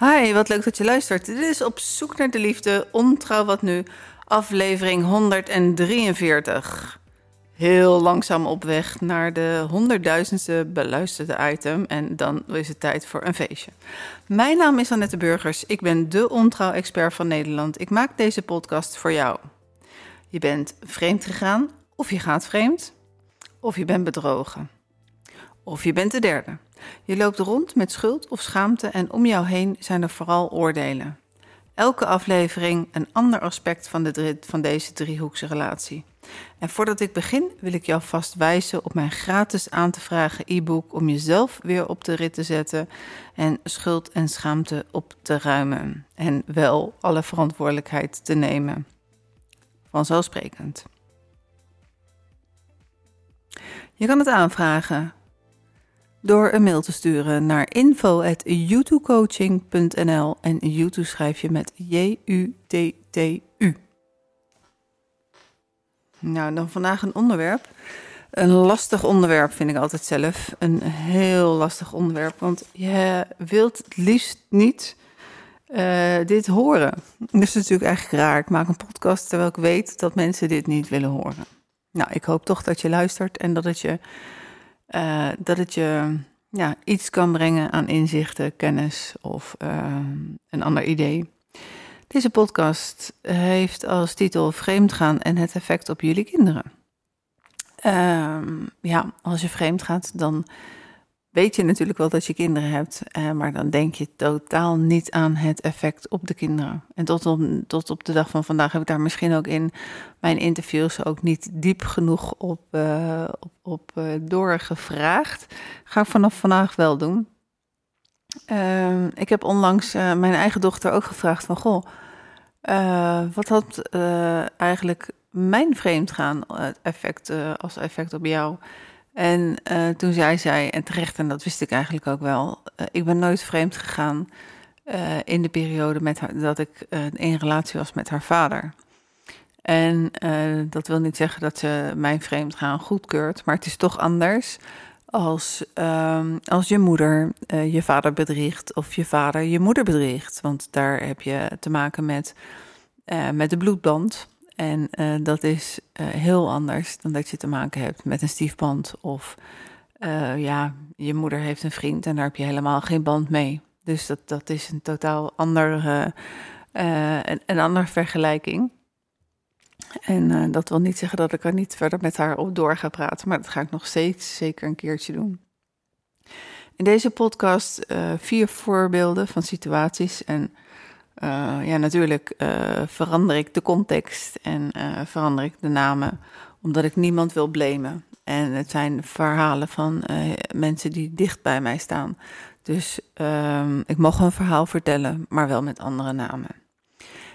Hi, wat leuk dat je luistert. Dit is Op zoek naar de liefde, ontrouw wat nu, aflevering 143. Heel langzaam op weg naar de honderdduizendste beluisterde item en dan is het tijd voor een feestje. Mijn naam is Annette Burgers, ik ben de ontrouw-expert van Nederland. Ik maak deze podcast voor jou. Je bent vreemd gegaan, of je gaat vreemd, of je bent bedrogen. Of je bent de derde. Je loopt rond met schuld of schaamte en om jou heen zijn er vooral oordelen. Elke aflevering een ander aspect van, de van deze driehoekse relatie. En voordat ik begin wil ik jou vast wijzen op mijn gratis aan te vragen e-book om jezelf weer op de rit te zetten en schuld en schaamte op te ruimen. En wel alle verantwoordelijkheid te nemen. Vanzelfsprekend. Je kan het aanvragen door een mail te sturen naar info.youtubecoaching.nl en YouTube schrijf je met J-U-T-T-U. Nou, dan vandaag een onderwerp. Een lastig onderwerp vind ik altijd zelf. Een heel lastig onderwerp, want je wilt het liefst niet eh, dit horen. Dat is natuurlijk eigenlijk raar. Ik maak een podcast terwijl ik weet dat mensen dit niet willen horen. Nou, ik hoop toch dat je luistert en dat het je eh, dat het je ja, iets kan brengen aan inzichten, kennis of eh, een ander idee. Deze podcast heeft als titel Vreemdgaan en het effect op jullie kinderen. Ehm, ja, als je vreemd gaat, dan weet je natuurlijk wel dat je kinderen hebt, eh, maar dan denk je totaal niet aan het effect op de kinderen. En tot op, tot op de dag van vandaag heb ik daar misschien ook in mijn interviews ook niet diep genoeg op, eh, op, op eh, doorgevraagd. Ga ik vanaf vandaag wel doen. Ehm, ik heb onlangs eh, mijn eigen dochter ook gevraagd van, goh, wat had eigenlijk mijn vreemdgaan effect, als effect op jou? En eh, toen zei zij, en terecht, en dat wist ik eigenlijk ook wel, eh, ik ben nooit vreemd gegaan eh, in de periode met dat ik in relatie was met haar vader. En dat wil niet zeggen dat ze mijn vreemdgaan goedkeurt, maar het is toch anders als, ehm, als je moeder je vader bedriegt of je vader je moeder bedriegt. Want daar heb je te maken met, met de bloedband. En eh, dat is eh, heel anders dan dat je te maken hebt met een stiefband. Of eh, ja, je moeder heeft een vriend en daar heb je helemaal geen band mee. Dus dat, dat is een totaal andere, een, een andere vergelijking. En dat wil niet zeggen dat ik er niet verder met haar op door ga praten, maar dat ga ik nog steeds zeker een keertje doen. In deze podcast vier voorbeelden van situaties en eh, ja, natuurlijk eh, verander ik de context en eh, verander ik de namen, omdat ik niemand wil blamen. En het zijn verhalen van mensen die dicht bij mij staan. Dus ehm, ik mag een verhaal vertellen, maar wel met andere namen.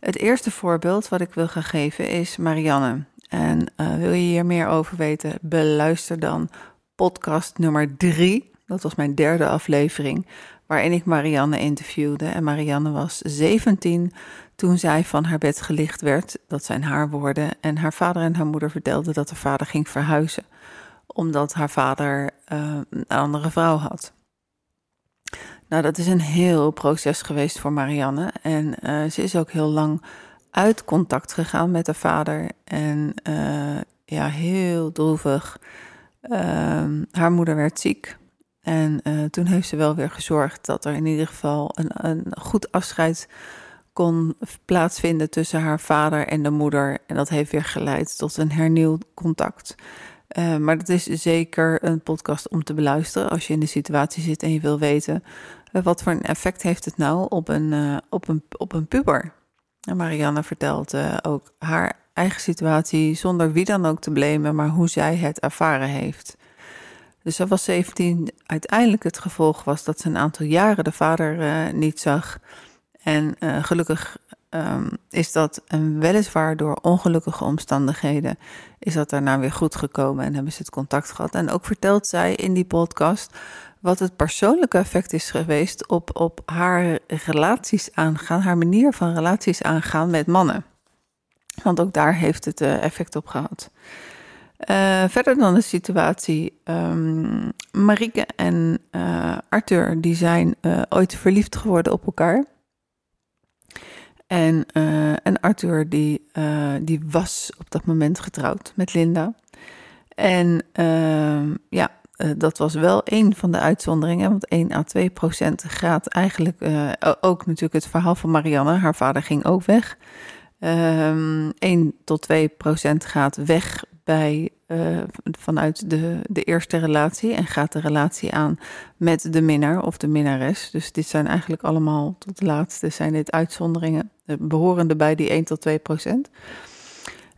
Het eerste voorbeeld wat ik wil gaan geven is Marianne. En wil je hier meer over weten, beluister dan podcast nummer drie. Dat was mijn derde aflevering, waarin ik Marianne interviewde. En Marianne was 17 toen zij van haar bed gelicht werd. Dat zijn haar woorden. En haar vader en haar moeder vertelden dat haar vader ging verhuizen, omdat haar vader eh, een andere vrouw had. Nou, dat is een heel proces geweest voor Marianne. En eh, ze is ook heel lang uit contact gegaan met haar vader. En eh, ja, heel droevig. Ehm, haar moeder werd ziek. En eh, toen heeft ze wel weer gezorgd dat er in ieder geval een, een goed afscheid kon plaatsvinden tussen haar vader en de moeder. En dat heeft weer geleid tot een hernieuwd contact. Uh, maar dat is zeker een podcast om te beluisteren als je in de situatie zit en je wil weten uh, wat voor een effect heeft het nou op een, op een, op een puber. En Marianne vertelt ook haar eigen situatie zonder wie dan ook te blamen, maar hoe zij het ervaren heeft. Dus ze was 17. Uiteindelijk het gevolg was dat ze een aantal jaren de vader uh, niet zag. En uh, gelukkig um, is dat en weliswaar door ongelukkige omstandigheden is dat daarna weer goed gekomen en hebben ze het contact gehad. En ook vertelt zij in die podcast wat het persoonlijke effect is geweest op, op haar relaties aangaan, haar manier van relaties aangaan met mannen. Want ook daar heeft het uh, effect op gehad. Uh, verder dan de situatie, um, Marieke en uh, Arthur, die zijn ooit verliefd geworden op elkaar. En, en Arthur, die, die was op dat moment getrouwd met Linda. En ehm, ja, dat was wel een van de uitzonderingen, want 1 à 2 procent gaat eigenlijk ook natuurlijk het verhaal van Marianne. Haar vader ging ook weg. Um, 1 tot 2 procent gaat weg bij, uh, vanuit de, de eerste relatie en gaat de relatie aan met de minnaar of de minnares. Dus dit zijn eigenlijk allemaal, tot de laatste zijn dit uitzonderingen, behorende bij die 1 tot 2 procent.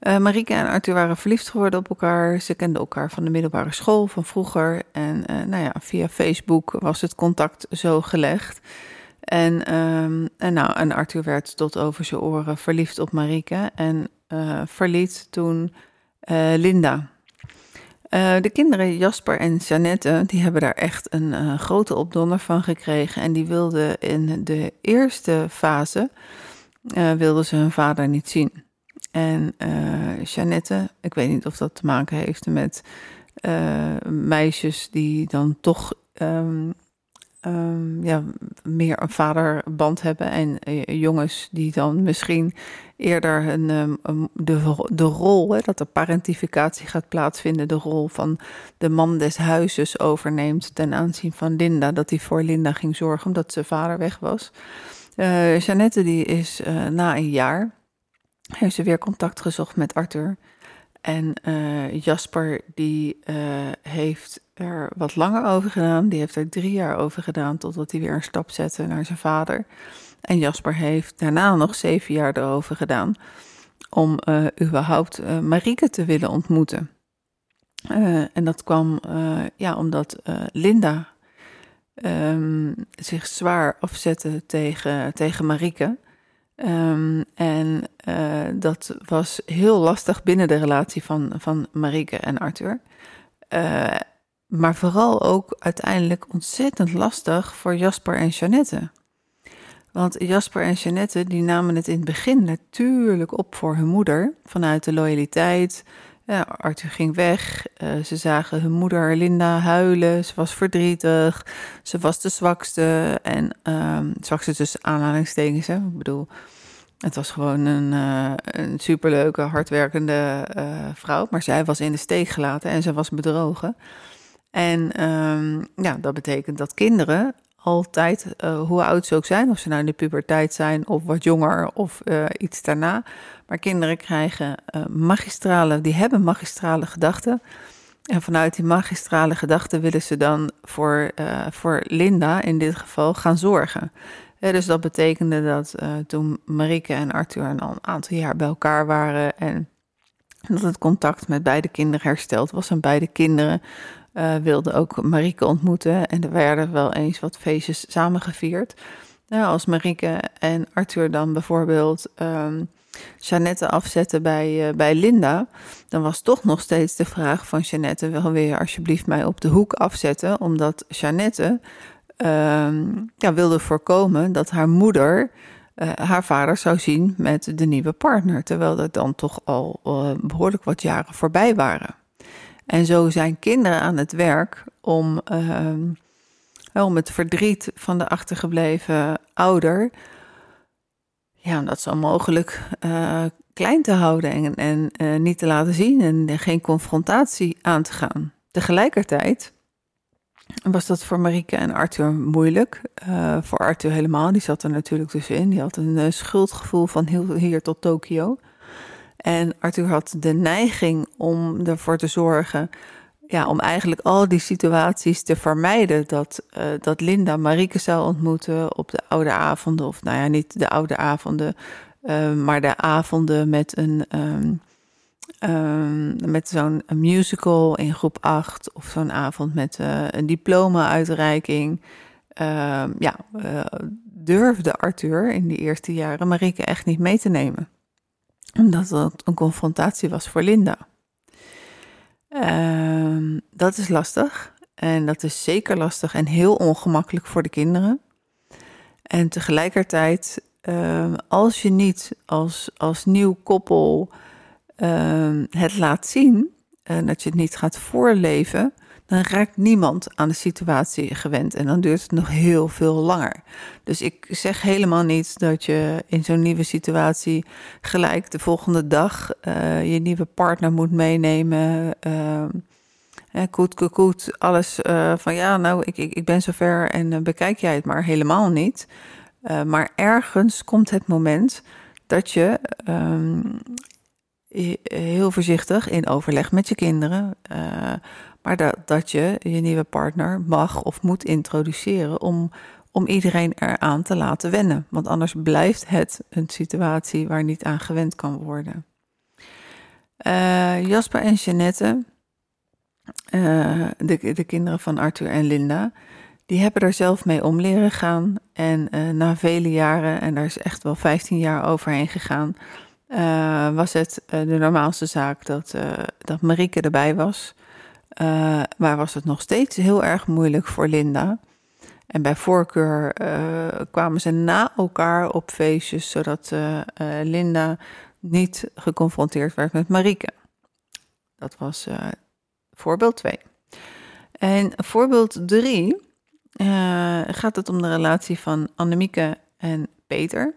Uh, Marieke en Arthur waren verliefd geworden op elkaar. Ze kenden elkaar van de middelbare school van vroeger. En nou ja, via Facebook was het contact zo gelegd. En, um, en, nou, en Arthur werd tot over zijn oren verliefd op Marieke. En uh, verliet toen Linda. de kinderen Jasper en Janette, die hebben daar echt een grote opdonder van gekregen. En die wilden in de eerste fase, wilden ze hun vader niet zien. En Jeannette, ik weet niet of dat te maken heeft met meisjes die dan toch um, um, ja, meer een vaderband hebben. En uh, jongens die dan misschien eerder een, um, de, de rol, hè, dat de parentificatie gaat plaatsvinden, de rol van de man des huizes overneemt ten aanzien van Linda. Dat hij voor Linda ging zorgen omdat zijn vader weg was. Uh, Jeannette die is na een jaar heeft ze weer contact gezocht met Arthur. En Jasper die heeft er wat langer over gedaan. Die heeft er drie jaar over gedaan totdat hij weer een stap zette naar zijn vader. En Jasper heeft daarna nog zeven jaar erover gedaan om uh, überhaupt uh, Marieke te willen ontmoeten. Uh, en dat kwam ja, omdat Linda um, zich zwaar afzette tegen, tegen Marieke. Um, en dat was heel lastig binnen de relatie van, van Marieke en Arthur. Uh, maar vooral ook uiteindelijk ontzettend lastig voor Jasper en Jeannette. Want Jasper en Jeannette die namen het in het begin natuurlijk op voor hun moeder. Vanuit de loyaliteit. Ja, Arthur ging weg. Uh, ze zagen hun moeder Linda huilen. Ze was verdrietig. Ze was de zwakste. En um, zwakste tussen aanhalingstekens. Hè? Ik bedoel, het was gewoon een, uh, een superleuke, hardwerkende uh, vrouw. Maar zij was in de steek gelaten en ze was bedrogen. En um, ja, dat betekent dat kinderen altijd, uh, hoe oud ze ook zijn, of ze nou in de puberteit zijn of wat jonger of iets daarna. Maar kinderen krijgen magistrale, die hebben magistrale gedachten. En vanuit die magistrale gedachten willen ze dan voor, voor Linda in dit geval gaan zorgen. Dus dat betekende dat toen Marike en Arthur al een aantal jaar bij elkaar waren en dat het contact met beide kinderen hersteld was en beide kinderen uh, wilden ook Marike ontmoeten en er werden wel eens wat feestjes samengevierd. Nou, als Marike en Arthur dan bijvoorbeeld um, Jeannette afzetten bij, uh, bij Linda, dan was toch nog steeds de vraag van Jeannette: wil weer alsjeblieft mij op de hoek afzetten, omdat Jeannette uh, ja, wilde voorkomen dat haar moeder uh, haar vader zou zien met de nieuwe partner. Terwijl er dan toch al behoorlijk wat jaren voorbij waren. En zo zijn kinderen aan het werk om, uh, om het verdriet van de achtergebleven ouder. Ja, om dat zo mogelijk uh, klein te houden en, en uh, niet te laten zien en geen confrontatie aan te gaan. Tegelijkertijd was dat voor Marieke en Arthur moeilijk. Uh, voor Arthur helemaal, die zat er natuurlijk tussenin. Die had een schuldgevoel van heel, hier tot Tokio. En Arthur had de neiging om ervoor te zorgen, ja, om eigenlijk al die situaties te vermijden. Dat, uh, dat Linda Marieke zou ontmoeten op de oude avonden, of nou ja, niet de oude avonden, maar de avonden met een. Um, Um, met zo'n musical in groep 8 of zo'n avond met uh, een diploma-uitreiking. Uh, ja, durfde Arthur in die eerste jaren Marieke echt niet mee te nemen. Omdat dat een confrontatie was voor Linda. Ehm, dat is lastig. En dat is zeker lastig en heel ongemakkelijk voor de kinderen. En tegelijkertijd, ehm, als je niet als, als nieuw koppel ehm, het laat zien, en dat je het niet gaat voorleven, dan raakt niemand aan de situatie gewend. En dan duurt het nog heel veel langer. Dus ik zeg helemaal niet dat je in zo'n nieuwe situatie gelijk de volgende dag eh, je nieuwe partner moet meenemen. Uh, koet, koet, koet, alles uh, van ja, nou, ik, ik, ik ben zover en uh, bekijk jij het maar helemaal niet. Maar ergens komt het moment dat je um, heel voorzichtig in overleg met je kinderen, maar dat, dat je je nieuwe partner mag of moet introduceren om, om iedereen eraan te laten wennen. Want anders blijft het een situatie waar niet aan gewend kan worden. Jasper en Jeannette uh, de, de kinderen van Arthur en Linda, die hebben er zelf mee om leren gaan. En na vele jaren, en daar is echt wel 15 jaar overheen gegaan, uh, was het de normaalste zaak dat, dat Marieke erbij was. maar was het nog steeds heel erg moeilijk voor Linda. En bij voorkeur kwamen ze na elkaar op feestjes, zodat Linda niet geconfronteerd werd met Marieke. Dat was Voorbeeld 2. En voorbeeld 3 uh, gaat het om de relatie van Annemieke en Peter.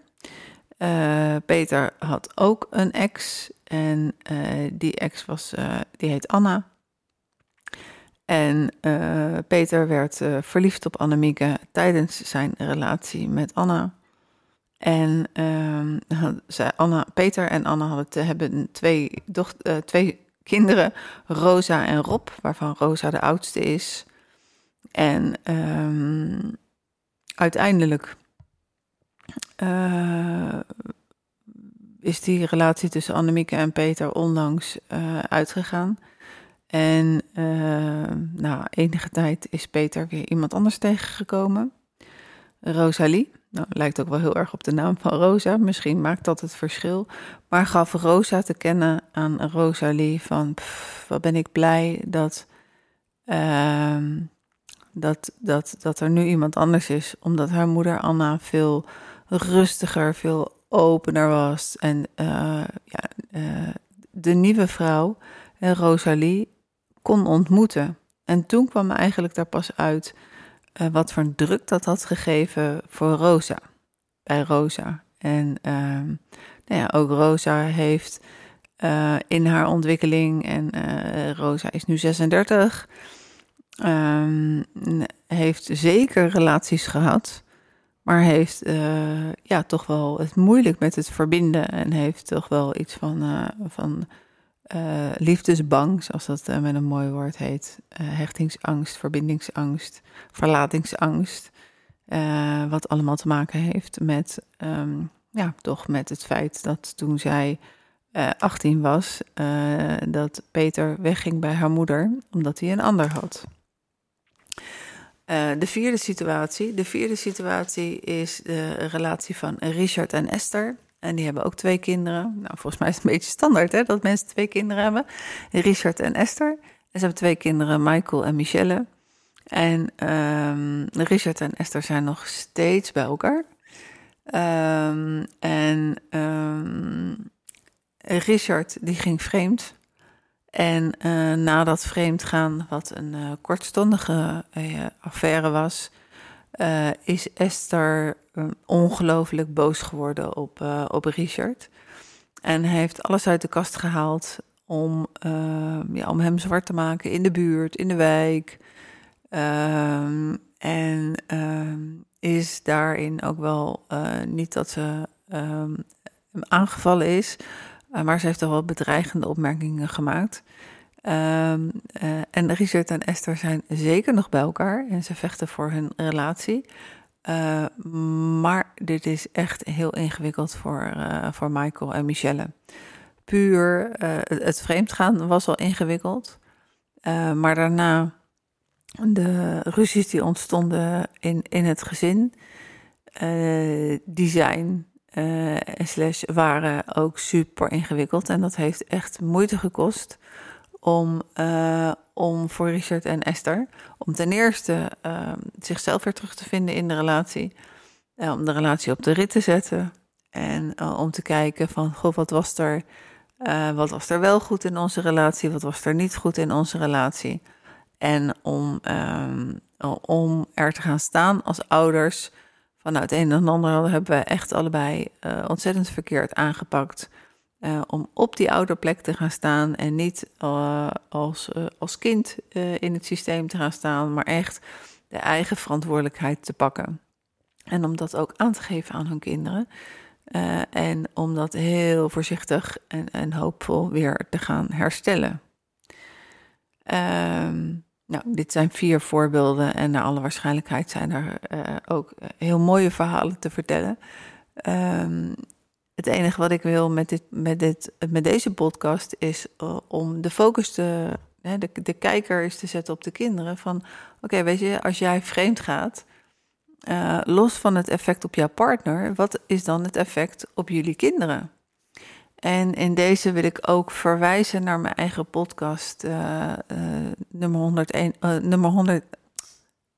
Uh, Peter had ook een ex en uh, die ex was, die heet Anna. En Peter werd verliefd op Annemieke tijdens zijn relatie met Anna. En zij, Anna, Peter en Anna hadden, hebben twee, twee kinderen, Rosa en Rob, waarvan Rosa de oudste is. En um, uiteindelijk uh, is die relatie tussen Annemieke en Peter onlangs uh, uitgegaan. En uh, na enige tijd is Peter weer iemand anders tegengekomen. Rosalie. Nou, lijkt ook wel heel erg op de naam van Rosa. Misschien maakt dat het verschil. Maar gaf Rosa te kennen aan Rosalie van... Wat ben ik blij dat, uh, dat, dat, dat er nu iemand anders is. Omdat haar moeder Anna veel rustiger, veel opener was. En uh, ja, uh, de nieuwe vrouw, Rosalie, kon ontmoeten. En toen kwam eigenlijk daar pas uit wat voor druk dat had gegeven voor Rosa. Bij Rosa. En uh, nou ja, ook Rosa heeft in haar ontwikkeling, en Rosa is nu 36, um, heeft zeker relaties gehad, maar heeft ja, toch wel het moeilijk met het verbinden en heeft toch wel iets van, van uh, liefdesbang, zoals dat met een mooi woord heet. Hechtingsangst, verbindingsangst, verlatingsangst. wat allemaal te maken heeft met, um, ja, toch met het feit dat toen zij 18 was, dat Peter wegging bij haar moeder, omdat hij een ander had. De vierde situatie. De vierde situatie is de relatie van Richard en Esther. En die hebben ook twee kinderen. Nou, volgens mij is het een beetje standaard hè, dat mensen twee kinderen hebben. Richard en Esther. En ze hebben twee kinderen, Michael en Michelle. En um, Richard en Esther zijn nog steeds bij elkaar. Um, en um, Richard die ging vreemd. En uh, na dat vreemdgaan, wat een uh, kortstondige uh, affaire was, is Esther um, ongelooflijk boos geworden op, op Richard. En heeft alles uit de kast gehaald om, uh, ja, om hem zwart te maken in de buurt, in de wijk. Um, en is daarin ook wel niet dat ze aangevallen is, maar ze heeft toch wel bedreigende opmerkingen gemaakt. Um, uh, en Richard en Esther zijn zeker nog bij elkaar en ze vechten voor hun relatie. Uh, maar dit is echt heel ingewikkeld voor, voor Michael en Michelle. Puur het vreemdgaan was al ingewikkeld. maar daarna de ruzies die ontstonden in, in het gezin, die zijn slash waren ook super ingewikkeld. En dat heeft echt moeite gekost om, eh, om voor Richard en Esther. Om ten eerste eh, zichzelf weer terug te vinden in de relatie. Eh, om de relatie op de rit te zetten. En eh, om te kijken van, goh, wat was er, eh, wat was er wel goed in onze relatie? Wat was er niet goed in onze relatie? En om, ehm, om er te gaan staan als ouders. Vanuit een en ander hebben we echt allebei eh, ontzettend verkeerd aangepakt. Eh, om op die ouderplek te gaan staan en niet eh, als, als kind in het systeem te gaan staan, maar echt de eigen verantwoordelijkheid te pakken. En om dat ook aan te geven aan hun kinderen. En om dat heel voorzichtig en, en hoopvol weer te gaan herstellen. Ehm, nou, dit zijn vier voorbeelden en naar alle waarschijnlijkheid zijn er eh, ook heel mooie verhalen te vertellen. Ehm, het enige wat ik wil met, dit, met, dit, met deze podcast is uh, om de focus te, hè, de, de kijker is te zetten op de kinderen. Van oké, weet je, als jij vreemd gaat, los van het effect op jouw partner, wat is dan het effect op jullie kinderen? En in deze wil ik ook verwijzen naar mijn eigen podcast, uh, nummer 101, nummer 100,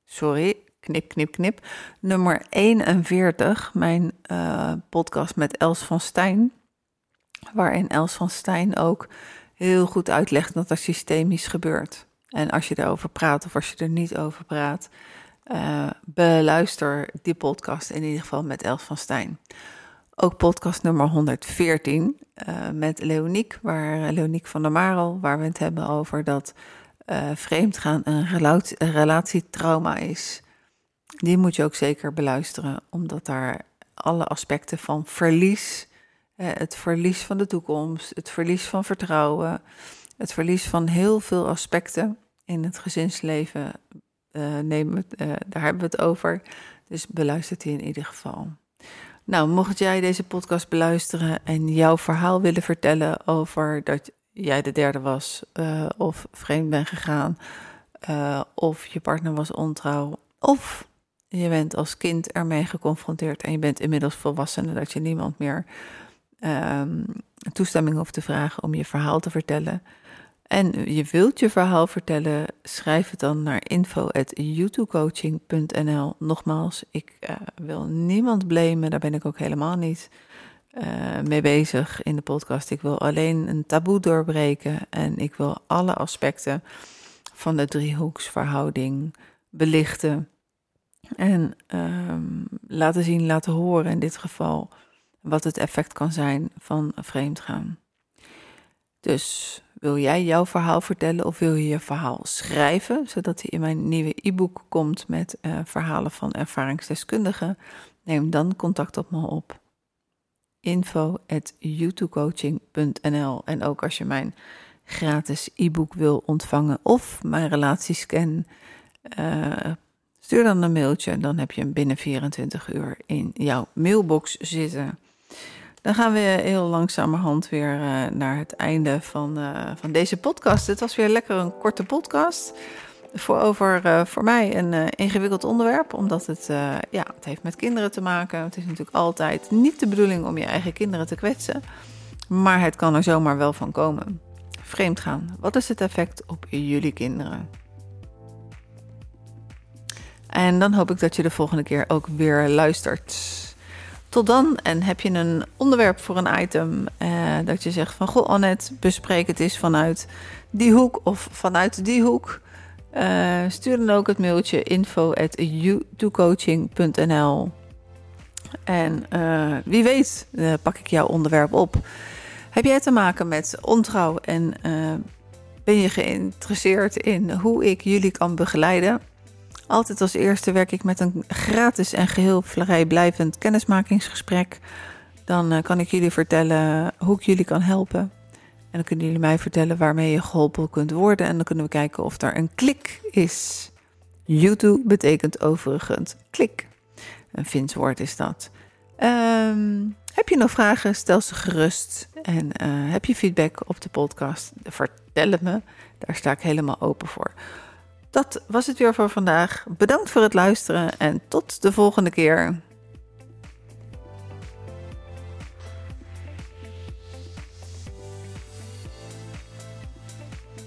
sorry, knip, knip, knip. Nummer 41, mijn uh, podcast met Els van Stijn. Waarin Els van Stijn ook heel goed uitlegt dat er systemisch gebeurt. En als je erover praat of als je er niet over praat, uh, beluister die podcast in ieder geval met Els van Stijn. Ook podcast nummer 114 uh, met Leoniek, waar Leoniek van der Marel, waar we het hebben over dat uh, vreemdgaan een, relatie, een relatietrauma is. Die moet je ook zeker beluisteren, omdat daar alle aspecten van verlies, het verlies van de toekomst, het verlies van vertrouwen, het verlies van heel veel aspecten in het gezinsleven, nemen, daar hebben we het over. Dus beluister die in ieder geval. Nou, mocht jij deze podcast beluisteren en jouw verhaal willen vertellen over dat jij de derde was, uh, of vreemd bent gegaan, of je partner was ontrouw, of je bent als kind ermee geconfronteerd en je bent inmiddels volwassen dat je niemand meer um, toestemming hoeft te vragen om je verhaal te vertellen. En je wilt je verhaal vertellen, schrijf het dan naar info.youtubecoaching.nl. Nogmaals, ik uh, wil niemand blamen, daar ben ik ook helemaal niet uh, mee bezig in de podcast. Ik wil alleen een taboe doorbreken en ik wil alle aspecten van de driehoeksverhouding belichten. En um, laten zien, laten horen in dit geval wat het effect kan zijn van vreemdgaan. Dus wil jij jouw verhaal vertellen of wil je je verhaal schrijven, zodat hij in mijn nieuwe e-book komt met uh, verhalen van ervaringsdeskundigen? Neem dan contact op me op. info.youtubecoaching.nl En ook als je mijn gratis e-book wil ontvangen of mijn relatiescan, uh, stuur dan een mailtje. Dan heb je hem binnen 24 uur in jouw mailbox zitten. Dan gaan we heel langzamerhand weer uh, naar het einde van, uh, van deze podcast. Het was weer lekker een korte podcast. Voor, over uh, voor mij een ingewikkeld onderwerp, omdat het, ja, het heeft met kinderen te maken. Het is natuurlijk altijd niet de bedoeling om je eigen kinderen te kwetsen. Maar het kan er zomaar wel van komen. Vreemd gaan. Wat is het effect op jullie kinderen? En dan hoop ik dat je de volgende keer ook weer luistert. Tot dan. En heb je een onderwerp voor een item eh, dat je zegt van... Goh Annette, bespreek het eens vanuit die hoek of vanuit die hoek. Uh, stuur dan ook het mailtje info at En uh, wie weet uh, pak ik jouw onderwerp op. Heb jij te maken met ontrouw en ben je geïnteresseerd in hoe ik jullie kan begeleiden... Altijd als eerste werk ik met een gratis en geheel vrijblijvend kennismakingsgesprek. Dan uh, kan ik jullie vertellen hoe ik jullie kan helpen. En dan kunnen jullie mij vertellen waarmee je geholpen kunt worden. En dan kunnen we kijken of er een klik is. YouTube betekent overigens klik. Een Fins woord is dat. Um, heb je nog vragen? Stel ze gerust. En uh, heb je feedback op de podcast? Vertel het me. Daar sta ik helemaal open voor. Dat was het weer voor vandaag. Bedankt voor het luisteren en tot de volgende keer.